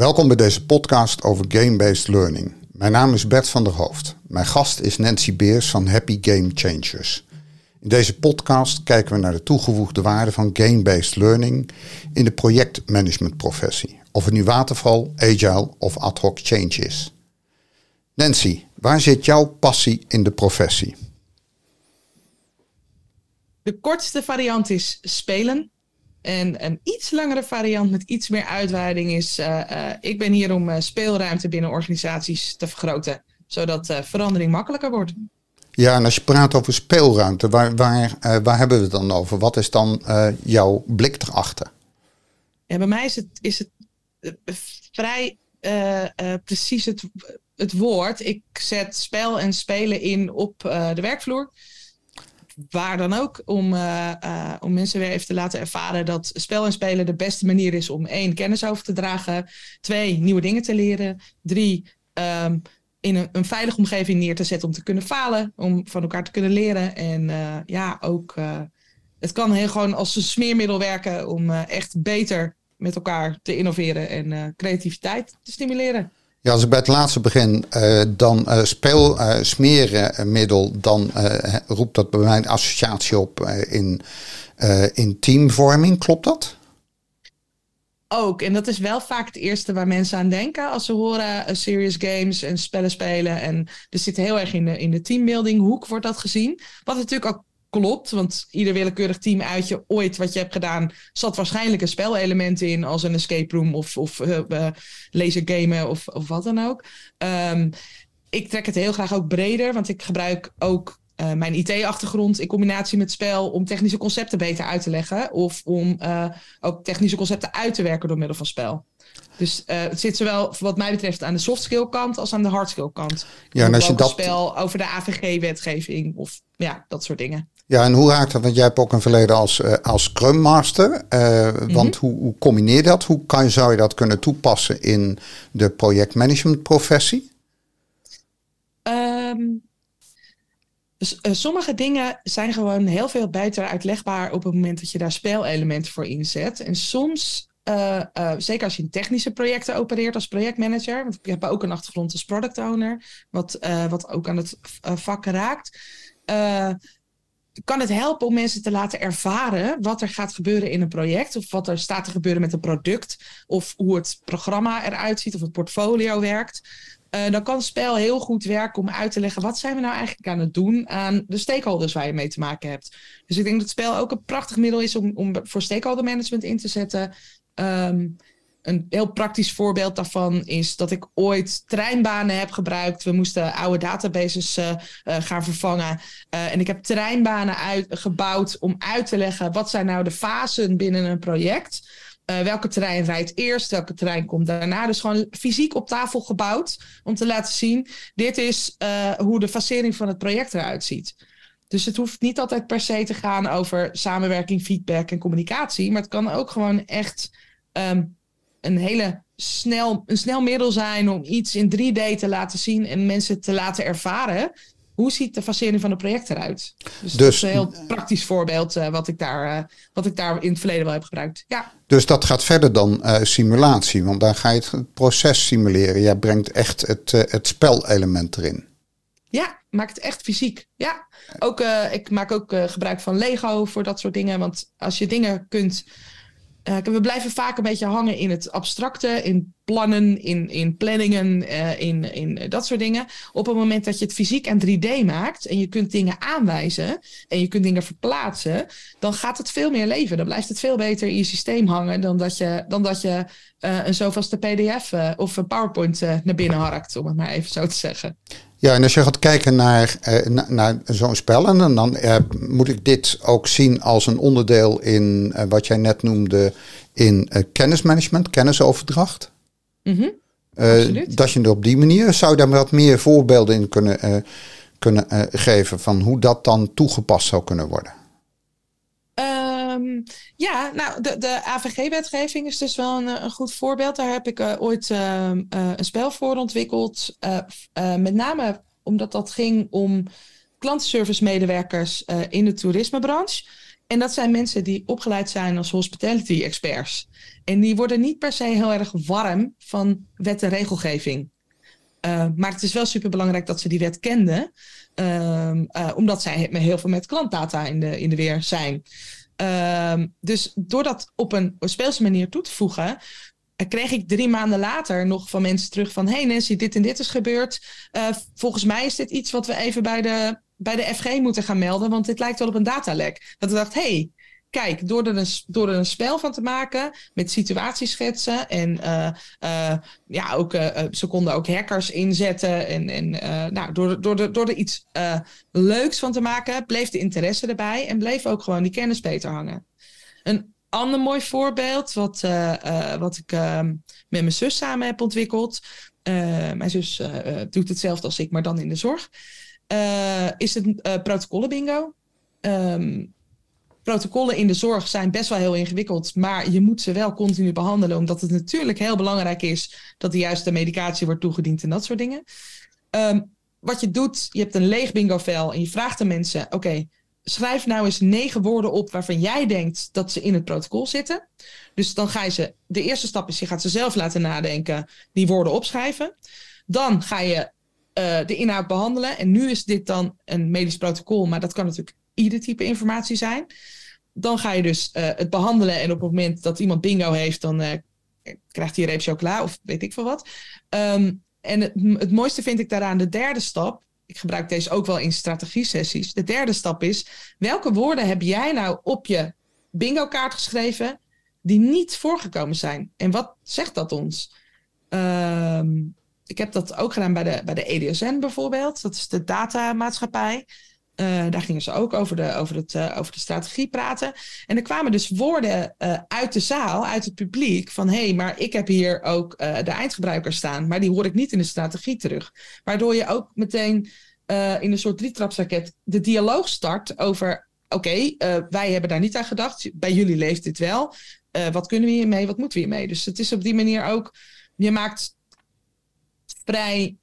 Welkom bij deze podcast over game-based learning. Mijn naam is Bert van der Hoofd. Mijn gast is Nancy Beers van Happy Game Changers. In deze podcast kijken we naar de toegevoegde waarde van game-based learning in de projectmanagementprofessie. Of het nu waterval, agile of ad hoc change is. Nancy, waar zit jouw passie in de professie? De kortste variant is spelen. En een iets langere variant met iets meer uitweiding is: uh, uh, ik ben hier om uh, speelruimte binnen organisaties te vergroten, zodat verandering makkelijker wordt. Ja, en als je praat over speelruimte, waar, waar, waar hebben we het dan over? Wat is dan jouw blik erachter? Ja, bij mij is het, is het vrij precies het, het woord. Ik zet spel en spelen in op de werkvloer waar dan ook, om, uh, uh, om mensen weer even te laten ervaren dat spel en spelen de beste manier is om één, kennis over te dragen, twee, nieuwe dingen te leren, drie, um, in een, een, veilige omgeving neer te zetten om te kunnen falen, om van elkaar te kunnen leren. En uh, ja, ook, het kan heel gewoon als een smeermiddel werken om echt beter met elkaar te innoveren en creativiteit te stimuleren. Ja, als ik bij het laatste begin, uh, dan uh, speel uh, smerenmiddel, dan roept dat bij mij een associatie op in, in teamvorming. Klopt dat? Ook, en dat is wel vaak het eerste waar mensen aan denken als ze horen serious games en spellen spelen. En er zit heel erg in de, in de teambuilding hoek wordt dat gezien. Wat natuurlijk ook klopt. Want ieder willekeurig team uitje ooit wat je hebt gedaan, zat waarschijnlijk een spelelement in, als een escape room of, of uh, uh, laser gamen of, of wat dan ook. Um, ik trek het heel graag ook breder, want ik gebruik ook uh, mijn IT-achtergrond in combinatie met spel om technische concepten beter uit te leggen. Of om ook technische concepten uit te werken door middel van spel. Dus uh, het zit zowel wat mij betreft aan de soft skill kant als aan de hard skill kant. Ja, en als je dat spel over de AVG-wetgeving of ja, dat soort dingen. Ja, en hoe raakt dat? Want jij hebt ook een verleden als, uh, als Scrum Master. Uh, mm-hmm. Want hoe, hoe combineer je dat? Hoe kan, zou je dat kunnen toepassen in de projectmanagement professie? Um, sommige dingen zijn gewoon heel veel beter uitlegbaar op het moment dat je daar speelelementen voor inzet. En soms uh, zeker als je in technische projecten opereert als projectmanager. Want ik heb ook een achtergrond als product owner, wat, wat ook aan het vak raakt. Kan het helpen om mensen te laten ervaren wat er gaat gebeuren in een project, of wat er staat te gebeuren met een product, of hoe het programma eruit ziet, of het portfolio werkt. Uh, dan kan spel heel goed werken om uit te leggen wat zijn we nou eigenlijk aan het doen aan de stakeholders waar je mee te maken hebt. Dus ik denk dat spel ook een prachtig middel is om, om voor stakeholder management in te zetten. Um, een heel praktisch voorbeeld daarvan is dat ik ooit treinbanen heb gebruikt. We moesten oude databases uh, uh, gaan vervangen. Uh, en ik heb treinbanen uit, gebouwd om uit te leggen wat zijn nou de fasen binnen een project. welke trein rijdt eerst, welke trein komt daarna. Dus gewoon fysiek op tafel gebouwd om te laten zien: dit is hoe de fasering van het project eruit ziet. Dus het hoeft niet altijd per se te gaan over samenwerking, feedback en communicatie. Maar het kan ook gewoon echt um, een hele snel, een snel middel zijn om iets in 3D te laten zien en mensen te laten ervaren. Hoe ziet de fasering van het project eruit? Dus, dus dat is een heel praktisch voorbeeld uh, wat, ik daar, uh, wat ik daar in het verleden wel heb gebruikt. Ja. Dus dat gaat verder dan uh, simulatie, want daar ga je het proces simuleren. Jij brengt echt het, het spelelement erin. Ja, maak het echt fysiek. Ja, ook, ik maak ook gebruik van Lego voor dat soort dingen. Want als je dingen kunt uh, we blijven vaak een beetje hangen in het abstracte, in plannen, in, in planningen, uh, in, in dat soort dingen. Op het moment dat je het fysiek en 3D maakt en je kunt dingen aanwijzen en je kunt dingen verplaatsen, dan gaat het veel meer leven. Dan blijft het veel beter in je systeem hangen dan dat je, dan dat je uh, een zoveelste PDF of een PowerPoint naar binnen harkt, om het maar even zo te zeggen. Ja, en als je gaat kijken naar, uh, naar, zo'n spel, en dan uh, moet ik dit ook zien als een onderdeel in uh, wat jij net noemde in kennismanagement, kennisoverdracht. -hmm. dat je er op die manier, zou je daar wat meer voorbeelden in kunnen, kunnen geven van hoe dat dan toegepast zou kunnen worden? Um, ja, nou, de, de AVG-wetgeving is dus wel een, een, goed voorbeeld. Daar heb ik uh, ooit uh, uh, een spel voor ontwikkeld. met name omdat dat ging om klantenservice-medewerkers in de toerismebranche. En dat zijn mensen die opgeleid zijn als hospitality experts. En die worden niet per se heel erg warm van wet en regelgeving. Maar het is wel super belangrijk dat ze die wet kenden. Uh, omdat zij heel veel met klantdata in de, in de weer zijn. Ehm, dus door dat op een speelse manier toe te voegen, eh, kreeg ik drie maanden later nog van mensen terug van... hey Nancy, dit en dit is gebeurd. Uh, volgens mij is dit iets wat we even bij de, bij de FG moeten gaan melden... want dit lijkt wel op een datalek. Dat ik dacht, hey, kijk, door er, een, door een spel van te maken met situatieschetsen... en uh, ja, ook, ze konden ook hackers inzetten... en, en nou, door, door, door, er iets leuks van te maken... bleef de interesse erbij en bleef ook gewoon die kennis beter hangen. Een ander mooi voorbeeld, wat, wat ik uh, met mijn zus samen heb ontwikkeld. mijn zus doet hetzelfde als ik, maar dan in de zorg. is het protocollen bingo. Um, protocollen in de zorg zijn best wel heel ingewikkeld, maar je moet ze wel continu behandelen, omdat het natuurlijk heel belangrijk is dat de juiste medicatie wordt toegediend en dat soort dingen. Um, wat je doet, je hebt een leeg bingo-vel en je vraagt de mensen: oké, schrijf nou eens negen woorden op waarvan jij denkt dat ze in het protocol zitten. Dus dan ga je ze, de eerste stap is, je gaat ze zelf laten nadenken, die woorden opschrijven. Dan ga je uh, de inhoud behandelen. En nu is dit dan een medisch protocol, maar dat kan natuurlijk ieder type informatie zijn. Dan ga je dus uh, het behandelen en op het moment dat iemand bingo heeft, dan uh, krijgt hij een reep chocola of weet ik veel wat. Um, en het, mooiste vind ik daaraan de derde stap ik gebruik deze ook wel in strategie-sessies. De derde stap is: welke woorden heb jij nou op je bingo-kaart geschreven die niet voorgekomen zijn? En wat zegt dat ons? Uh, ik heb dat ook gedaan bij de, bij de EDSN bijvoorbeeld. Dat is de datamaatschappij. Uh, daar gingen ze ook over de, over, het, uh, over de strategie praten. En er kwamen dus woorden uh, uit de zaal, uit het publiek, van hé, hey, maar ik heb hier ook de eindgebruiker staan, maar die hoor ik niet in de strategie terug. Waardoor je ook meteen in een soort drietrapsraket de dialoog start over, oké, wij hebben daar niet aan gedacht, bij jullie leeft dit wel. wat kunnen we hiermee, wat moeten we hiermee? Dus het is op die manier ook, je maakt vrij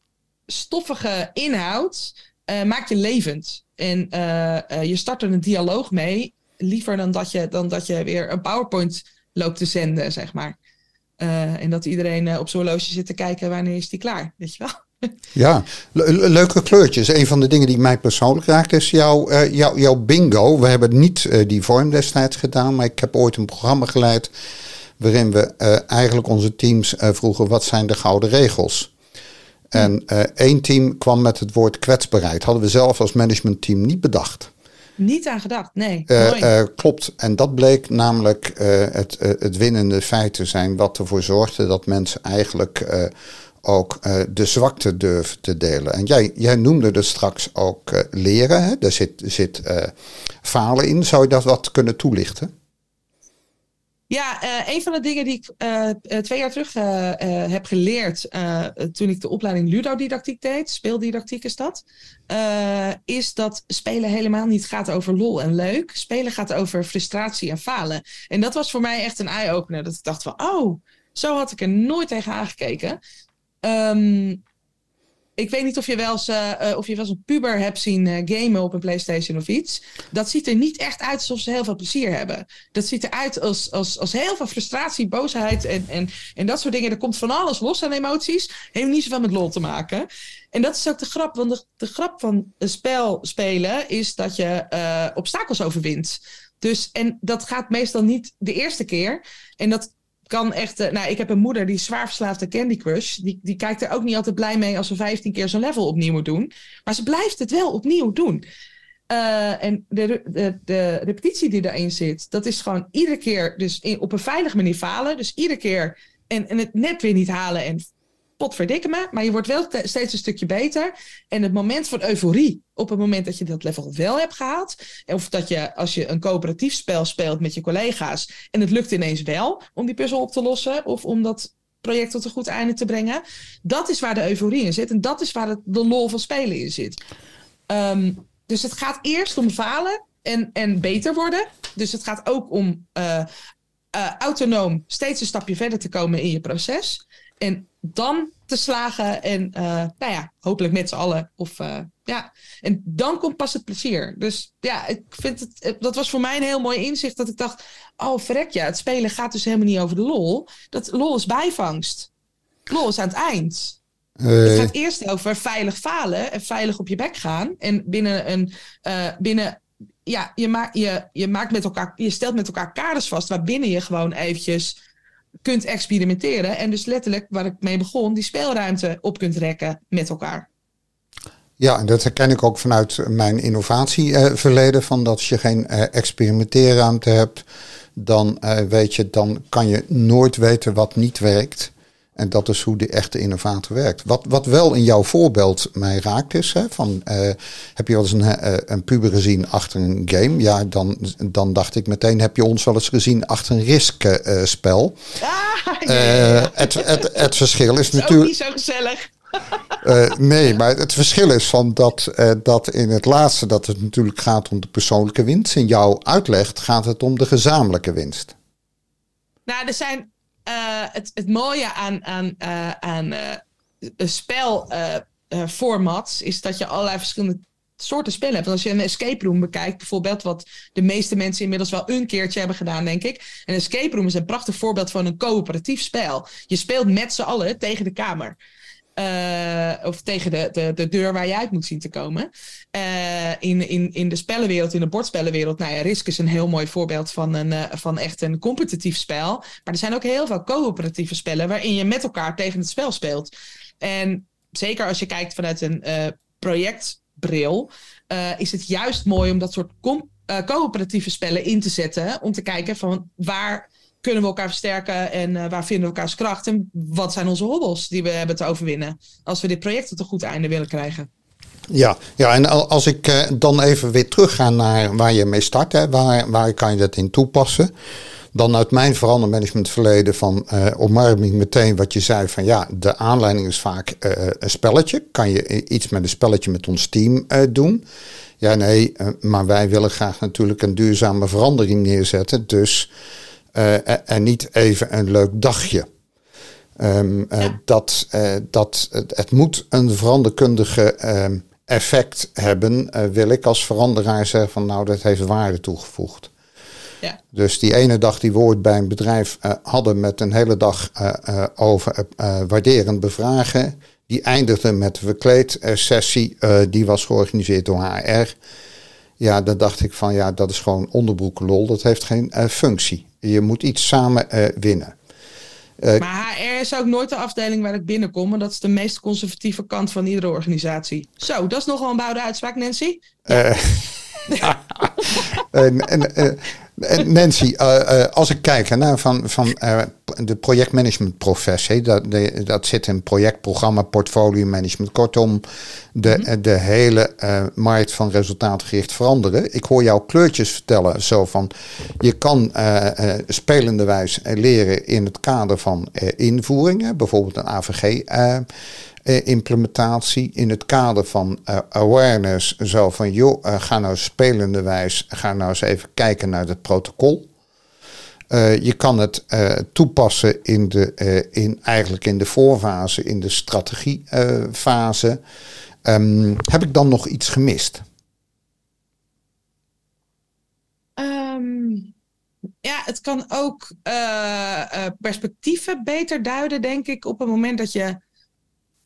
stoffige inhoud, maak je levend. En uh, uh, je start er een dialoog mee, liever dan dat je, dan dat je weer een PowerPoint loopt te zenden, zeg maar. Uh, en dat iedereen op zo'n horloge zit te kijken wanneer is die klaar, weet je wel. Ja, le leuke kleurtjes. Een van de dingen die mij persoonlijk raakt is jouw, jou, jouw bingo. We hebben niet die vorm destijds gedaan, maar ik heb ooit een programma geleid waarin we eigenlijk onze teams vroegen wat zijn de gouden regels. En uh, één team kwam met het woord kwetsbaarheid. Hadden we zelf als managementteam niet bedacht. Niet aan gedacht, nee. Uh, uh, klopt. En dat bleek namelijk het, het winnende feit te zijn, wat ervoor zorgde dat mensen eigenlijk ook de zwakte durven te delen. En jij, jij noemde er straks ook leren. Hè? Daar zit, zit falen in. Zou je dat wat kunnen toelichten? Ja, uh, een van de dingen die ik uh, twee jaar terug heb geleerd toen ik de opleiding ludodidactiek deed, speeldidactiek is dat, is dat spelen helemaal niet gaat over lol en leuk. Spelen gaat over frustratie en falen. En dat was voor mij echt een eye-opener. Dat ik dacht van, oh, zo had ik er nooit tegen aangekeken. Um, ik weet niet of je wel eens, uh, of je wel eens een puber hebt zien uh, gamen op een PlayStation of iets. Dat ziet er niet echt uit alsof ze heel veel plezier hebben. Dat ziet eruit als, als, als heel veel frustratie, boosheid en, en, en dat soort dingen. Er komt van alles los aan emoties. Heeft niet zoveel met lol te maken. En dat is ook de grap. Want de, de grap van een spel spelen is dat je obstakels overwint. Dus, en dat gaat meestal niet de eerste keer. En dat kan echt. Uh, nou, ik heb een moeder die zwaar verslaafd aan Candy Crush. Die, die kijkt er ook niet altijd blij mee als ze 15 keer zo'n level opnieuw moet doen. Maar ze blijft het wel opnieuw doen. Uh, en de, de, de repetitie die daarin zit, dat is gewoon iedere keer dus in, op een veilige manier falen. Dus iedere keer en, en het net weer niet halen en potverdikke me, maar je wordt wel steeds een stukje beter. En het moment van euforie, op het moment dat je dat level wel hebt gehaald, of dat je als je een coöperatief spel speelt met je collega's en het lukt ineens wel om die puzzel op te lossen of om dat project tot een goed einde te brengen, dat is waar de euforie in zit en dat is waar het, de lol van spelen in zit. Um, dus het gaat eerst om falen en, en beter worden. Dus het gaat ook om uh, uh, autonoom steeds een stapje verder te komen in je proces. En dan te slagen en uh, nou ja, hopelijk met z'n allen of uh, ja. En dan komt pas het plezier. Dus ja, ik vind het, dat was voor mij een heel mooi inzicht. Dat ik dacht, oh verrek ja, het spelen gaat dus helemaal niet over de lol. Dat lol is bijvangst. Lol is aan het eind. het gaat eerst over veilig falen en veilig op je bek gaan. En binnen een, binnen ja, je, maakt je, je, maakt met elkaar, je stelt met elkaar kaders vast waarbinnen je gewoon eventjes kunt experimenteren. En dus letterlijk, waar ik mee begon, die speelruimte op kunt rekken met elkaar. Ja, dat herken ik ook vanuit mijn innovatieverleden. Van dat als je geen uh, experimenteerruimte hebt, dan uh, weet je, dan kan je nooit weten wat niet werkt. En dat is hoe de echte innovator werkt. Wat, wat wel in jouw voorbeeld mij raakt is, hè, van, uh, heb je wel eens een, uh, een puber gezien achter een game? Ja, dan, dan dacht ik meteen, heb je ons wel eens gezien achter een risk-spel? Uh, ah, ja, ja, het, het, het verschil is, natuurlijk... niet zo gezellig. nee, maar het verschil is van dat, dat in het laatste dat het natuurlijk gaat om de persoonlijke winst. In jouw uitleg gaat het om de gezamenlijke winst. Nou, er zijn het, het mooie aan, aan, uh, aan uh, spelformats is dat je allerlei verschillende soorten spellen hebt. als je een escape room bekijkt, bijvoorbeeld, wat de meeste mensen inmiddels wel een keertje hebben gedaan, denk ik. Een escape room is een prachtig voorbeeld van een coöperatief spel. Je speelt met z'n allen tegen de kamer. Uh, of tegen de, de, de deur waar je uit moet zien te komen. Uh, in, in, in de spellenwereld, in de bordspellenwereld. Nou ja, Risk is een heel mooi voorbeeld van, een, uh, van echt een competitief spel. Maar er zijn ook heel veel coöperatieve spellen waarin je met elkaar tegen het spel speelt. En zeker als je kijkt vanuit een projectbril, is het juist mooi om dat soort coöperatieve spellen in te zetten. Om te kijken van waar kunnen we elkaar versterken en uh, waar vinden we elkaars kracht? En wat zijn onze hobbels die we hebben te overwinnen als we dit project tot een goed einde willen krijgen? Ja, ja en als ik uh, dan even weer terugga naar waar je mee start, hè, waar, waar kan je dat in toepassen? Dan uit mijn verandermanagement verleden van uh, omarming meteen wat je zei van ja, de aanleiding is vaak een spelletje. Kan je iets met een spelletje met ons team doen? Ja, nee, maar wij willen graag natuurlijk een duurzame verandering neerzetten. Dus uh, en niet even een leuk dagje. Um, ja. dat, uh, dat, het, het, moet een veranderkundige um, effect hebben, wil ik als veranderaar zeggen van nou dat heeft waarde toegevoegd. Ja. Dus die ene dag die we ooit bij een bedrijf hadden met een hele dag over waarderend bevragen, die eindigde met een verkleedsessie, die was georganiseerd door HR. Ja, dan dacht ik van ja, dat is gewoon onderbroekenlol, dat heeft geen functie. Je moet iets samen uh, winnen. Uh, maar HR is ook nooit de afdeling waar ik binnenkom. En dat is de meest conservatieve kant van iedere organisatie. Zo, dat is nogal een bouwde uitspraak, Nancy. Ja. en, en, Nancy, uh, als ik kijk naar van, van uh, de projectmanagement professie, dat, dat zit in projectprogramma, portfolio management. Kortom, de, mm-hmm. de hele markt van resultaatgericht veranderen. Ik hoor jou kleurtjes vertellen, zo van je kan spelende wijs leren in het kader van invoeringen, bijvoorbeeld een AVG eh, implementatie in het kader van uh, awareness. Zo van, joh, uh, ga nou spelende wijs, ga nou eens even kijken naar het protocol. je kan het toepassen in de, in, eigenlijk in de voorfase, in de strategiefase. Um, heb ik dan nog iets gemist? Um, ja, het kan ook perspectieven beter duiden, denk ik, op het moment dat je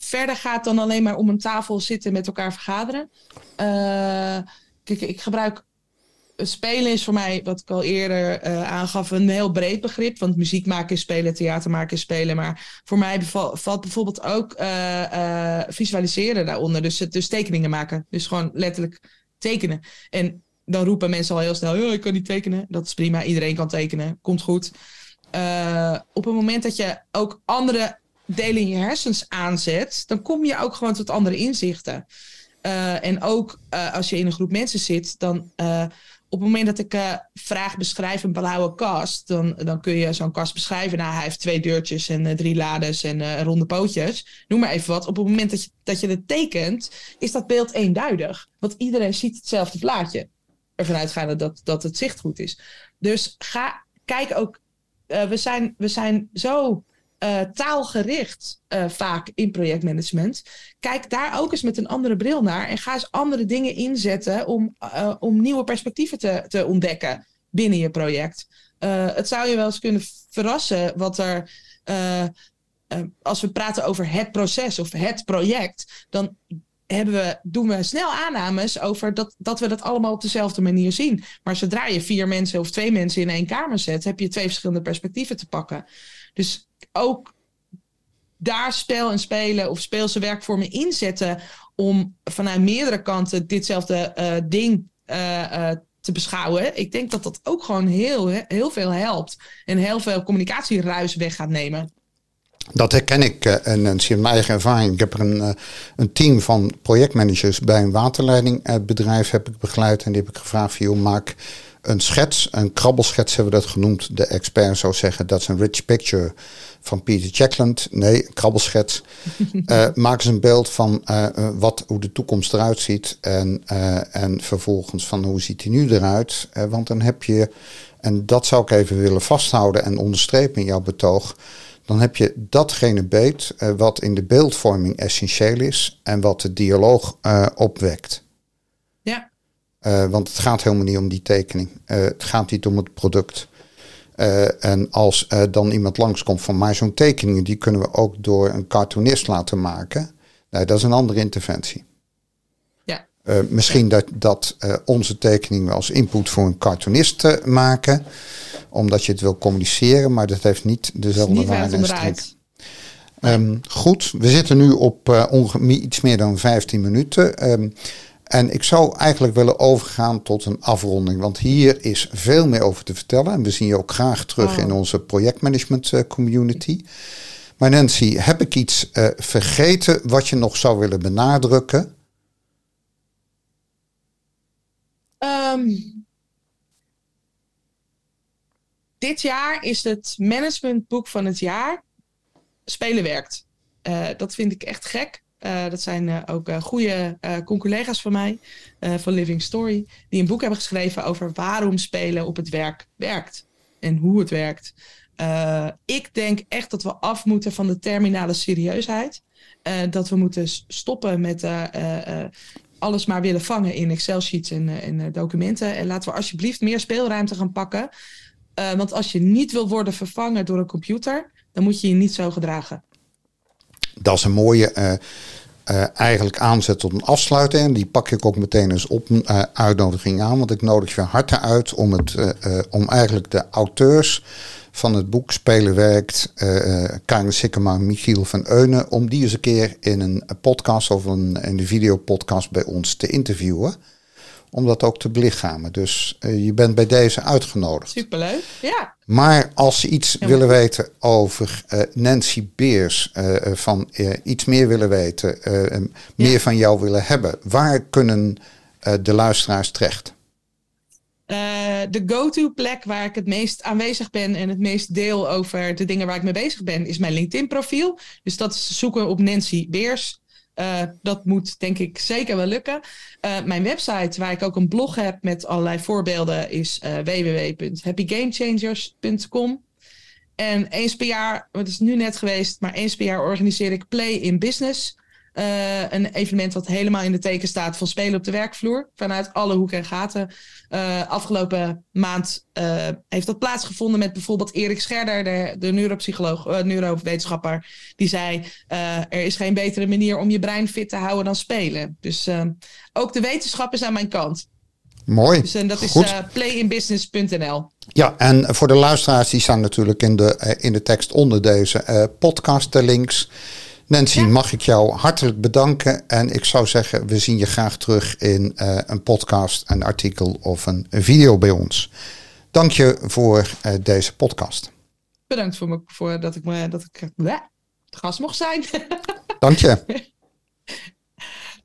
verder gaat dan alleen maar om een tafel zitten met elkaar vergaderen. Uh, kijk, ik gebruik. Spelen is voor mij, wat ik al eerder uh, aangaf, een heel breed begrip. Want muziek maken is spelen, theater maken is spelen. Maar voor mij valt bijvoorbeeld ook uh, visualiseren daaronder. Dus, dus tekeningen maken. Dus gewoon letterlijk tekenen. En dan roepen mensen al heel snel: ja, ik kan niet tekenen. Dat is prima, iedereen kan tekenen. Komt goed. op het moment dat je ook andere delen in je hersens aanzet, dan kom je ook gewoon tot andere inzichten. Uh, en ook uh, als je in een groep mensen zit, dan uh, op het moment dat ik vraag beschrijf een blauwe kast, dan, dan kun je zo'n kast beschrijven. Nou, hij heeft twee deurtjes en drie lades en ronde pootjes. Noem maar even wat. Op het moment dat je, dat je het tekent, is dat beeld eenduidig. Want iedereen ziet hetzelfde plaatje. Ervan uitgaande dat, dat het zicht goed is. Dus ga, kijk ook. we, zijn, we zijn zo uh, taalgericht uh, vaak in projectmanagement. Kijk daar ook eens met een andere bril naar en ga eens andere dingen inzetten om, uh, om nieuwe perspectieven te, te ontdekken binnen je project. het zou je wel eens kunnen verrassen wat er als we praten over het proces of het project, dan hebben we, doen we snel aannames over dat, dat we dat allemaal op dezelfde manier zien. Maar zodra je vier mensen of twee mensen in één kamer zet, heb je twee verschillende perspectieven te pakken. Dus ook daar spel en spelen of speelse werkvormen inzetten om vanuit meerdere kanten ditzelfde uh, ding uh, uh, te beschouwen. Ik denk dat dat ook gewoon heel, heel veel helpt en heel veel communicatieruis weg gaat nemen. Dat herken ik uh, Nancy in mijn eigen ervaring. Ik heb er een, een team van projectmanagers bij een waterleidingbedrijf heb ik begeleid. En die heb ik gevraagd joh, maak een schets, een krabbelschets hebben we dat genoemd. De expert zou zeggen, dat is een rich picture van Peter Jackland. Nee, een krabbelschets. uh, maak eens een beeld van wat, hoe de toekomst eruit ziet. En, en vervolgens van hoe ziet die nu eruit. want dan heb je, en dat zou ik even willen vasthouden en onderstrepen in jouw betoog dan heb je datgene beet wat in de beeldvorming essentieel is en wat de dialoog opwekt. Uh, want het gaat helemaal niet om die tekening. het gaat niet om het product. en als dan iemand langskomt van maar zo'n tekening, die kunnen we ook door een cartoonist laten maken. Nee, dat is een andere interventie. Ja. misschien dat, dat onze tekeningen als input voor een cartoonist maken omdat je het wil communiceren, maar dat heeft niet dezelfde niet waarde en. Um, goed, we zitten nu op iets meer dan 15 minuten. Um, en ik zou eigenlijk willen overgaan tot een afronding, want hier is veel meer over te vertellen. En we zien je ook graag terug in onze projectmanagement uh, community. Maar Nancy, heb ik iets uh, vergeten wat je nog zou willen benadrukken? Um, dit jaar is het managementboek van het jaar Spelen werkt. Uh, dat vind ik echt gek. Uh, dat zijn uh, ook goede collega's van mij, van Living Story, die een boek hebben geschreven over waarom spelen op het werk werkt en hoe het werkt. ik denk echt dat we af moeten van de terminale serieusheid. dat we moeten stoppen met alles maar willen vangen in Excel-sheets en, en documenten. En laten we alsjeblieft meer speelruimte gaan pakken. Uh, want als je niet wil worden vervangen door een computer, dan moet je je niet zo gedragen. Dat is een mooie uh, uh, eigenlijk aanzet tot een afsluiting. En die pak ik ook meteen eens op een uitnodiging aan. Want ik nodig je harte uit om, het, om eigenlijk de auteurs van het boek Spelen Werkt, Karin Sikkema Michiel van Eunen, om die eens een keer in een podcast of een, in de videopodcast bij ons te interviewen om dat ook te belichamen. Dus uh, je bent bij deze uitgenodigd. Superleuk, ja. Maar als ze iets willen weten over uh, Nancy Beers, uh, van iets meer willen weten, meer van jou willen hebben, waar kunnen de luisteraars terecht? de go-to plek waar ik het meest aanwezig ben en het meest deel over de dingen waar ik mee bezig ben, is mijn LinkedIn profiel. Dus dat is zoeken op Nancy Beers. Uh, dat moet denk ik zeker wel lukken. Uh, mijn website, waar ik ook een blog heb met allerlei voorbeelden, is uh, www.happygamechangers.com. En eens per jaar, het is nu net geweest, maar eens per jaar organiseer ik Play in Business. Uh, een evenement wat helemaal in de teken staat van spelen op de werkvloer. Vanuit alle hoeken en gaten. Uh, afgelopen maand uh, heeft dat plaatsgevonden met bijvoorbeeld Erik Scherder, de, de neuropsycholoog, neurowetenschapper. Die zei: Er is geen betere manier om je brein fit te houden dan spelen. Dus ook de wetenschap is aan mijn kant. Mooi. Dus, en dat is playinbusiness.nl. Ja, en voor de luisteraars, die staan natuurlijk in de, in de tekst onder deze podcast de links. Nancy, ja. mag ik jou hartelijk bedanken. En ik zou zeggen, we zien je graag terug in uh, een podcast, een artikel of een, video bij ons. Dank je voor uh, deze podcast. Bedankt voor, me, voor dat ik, me, dat ik bleh, gast mocht zijn. Dank je.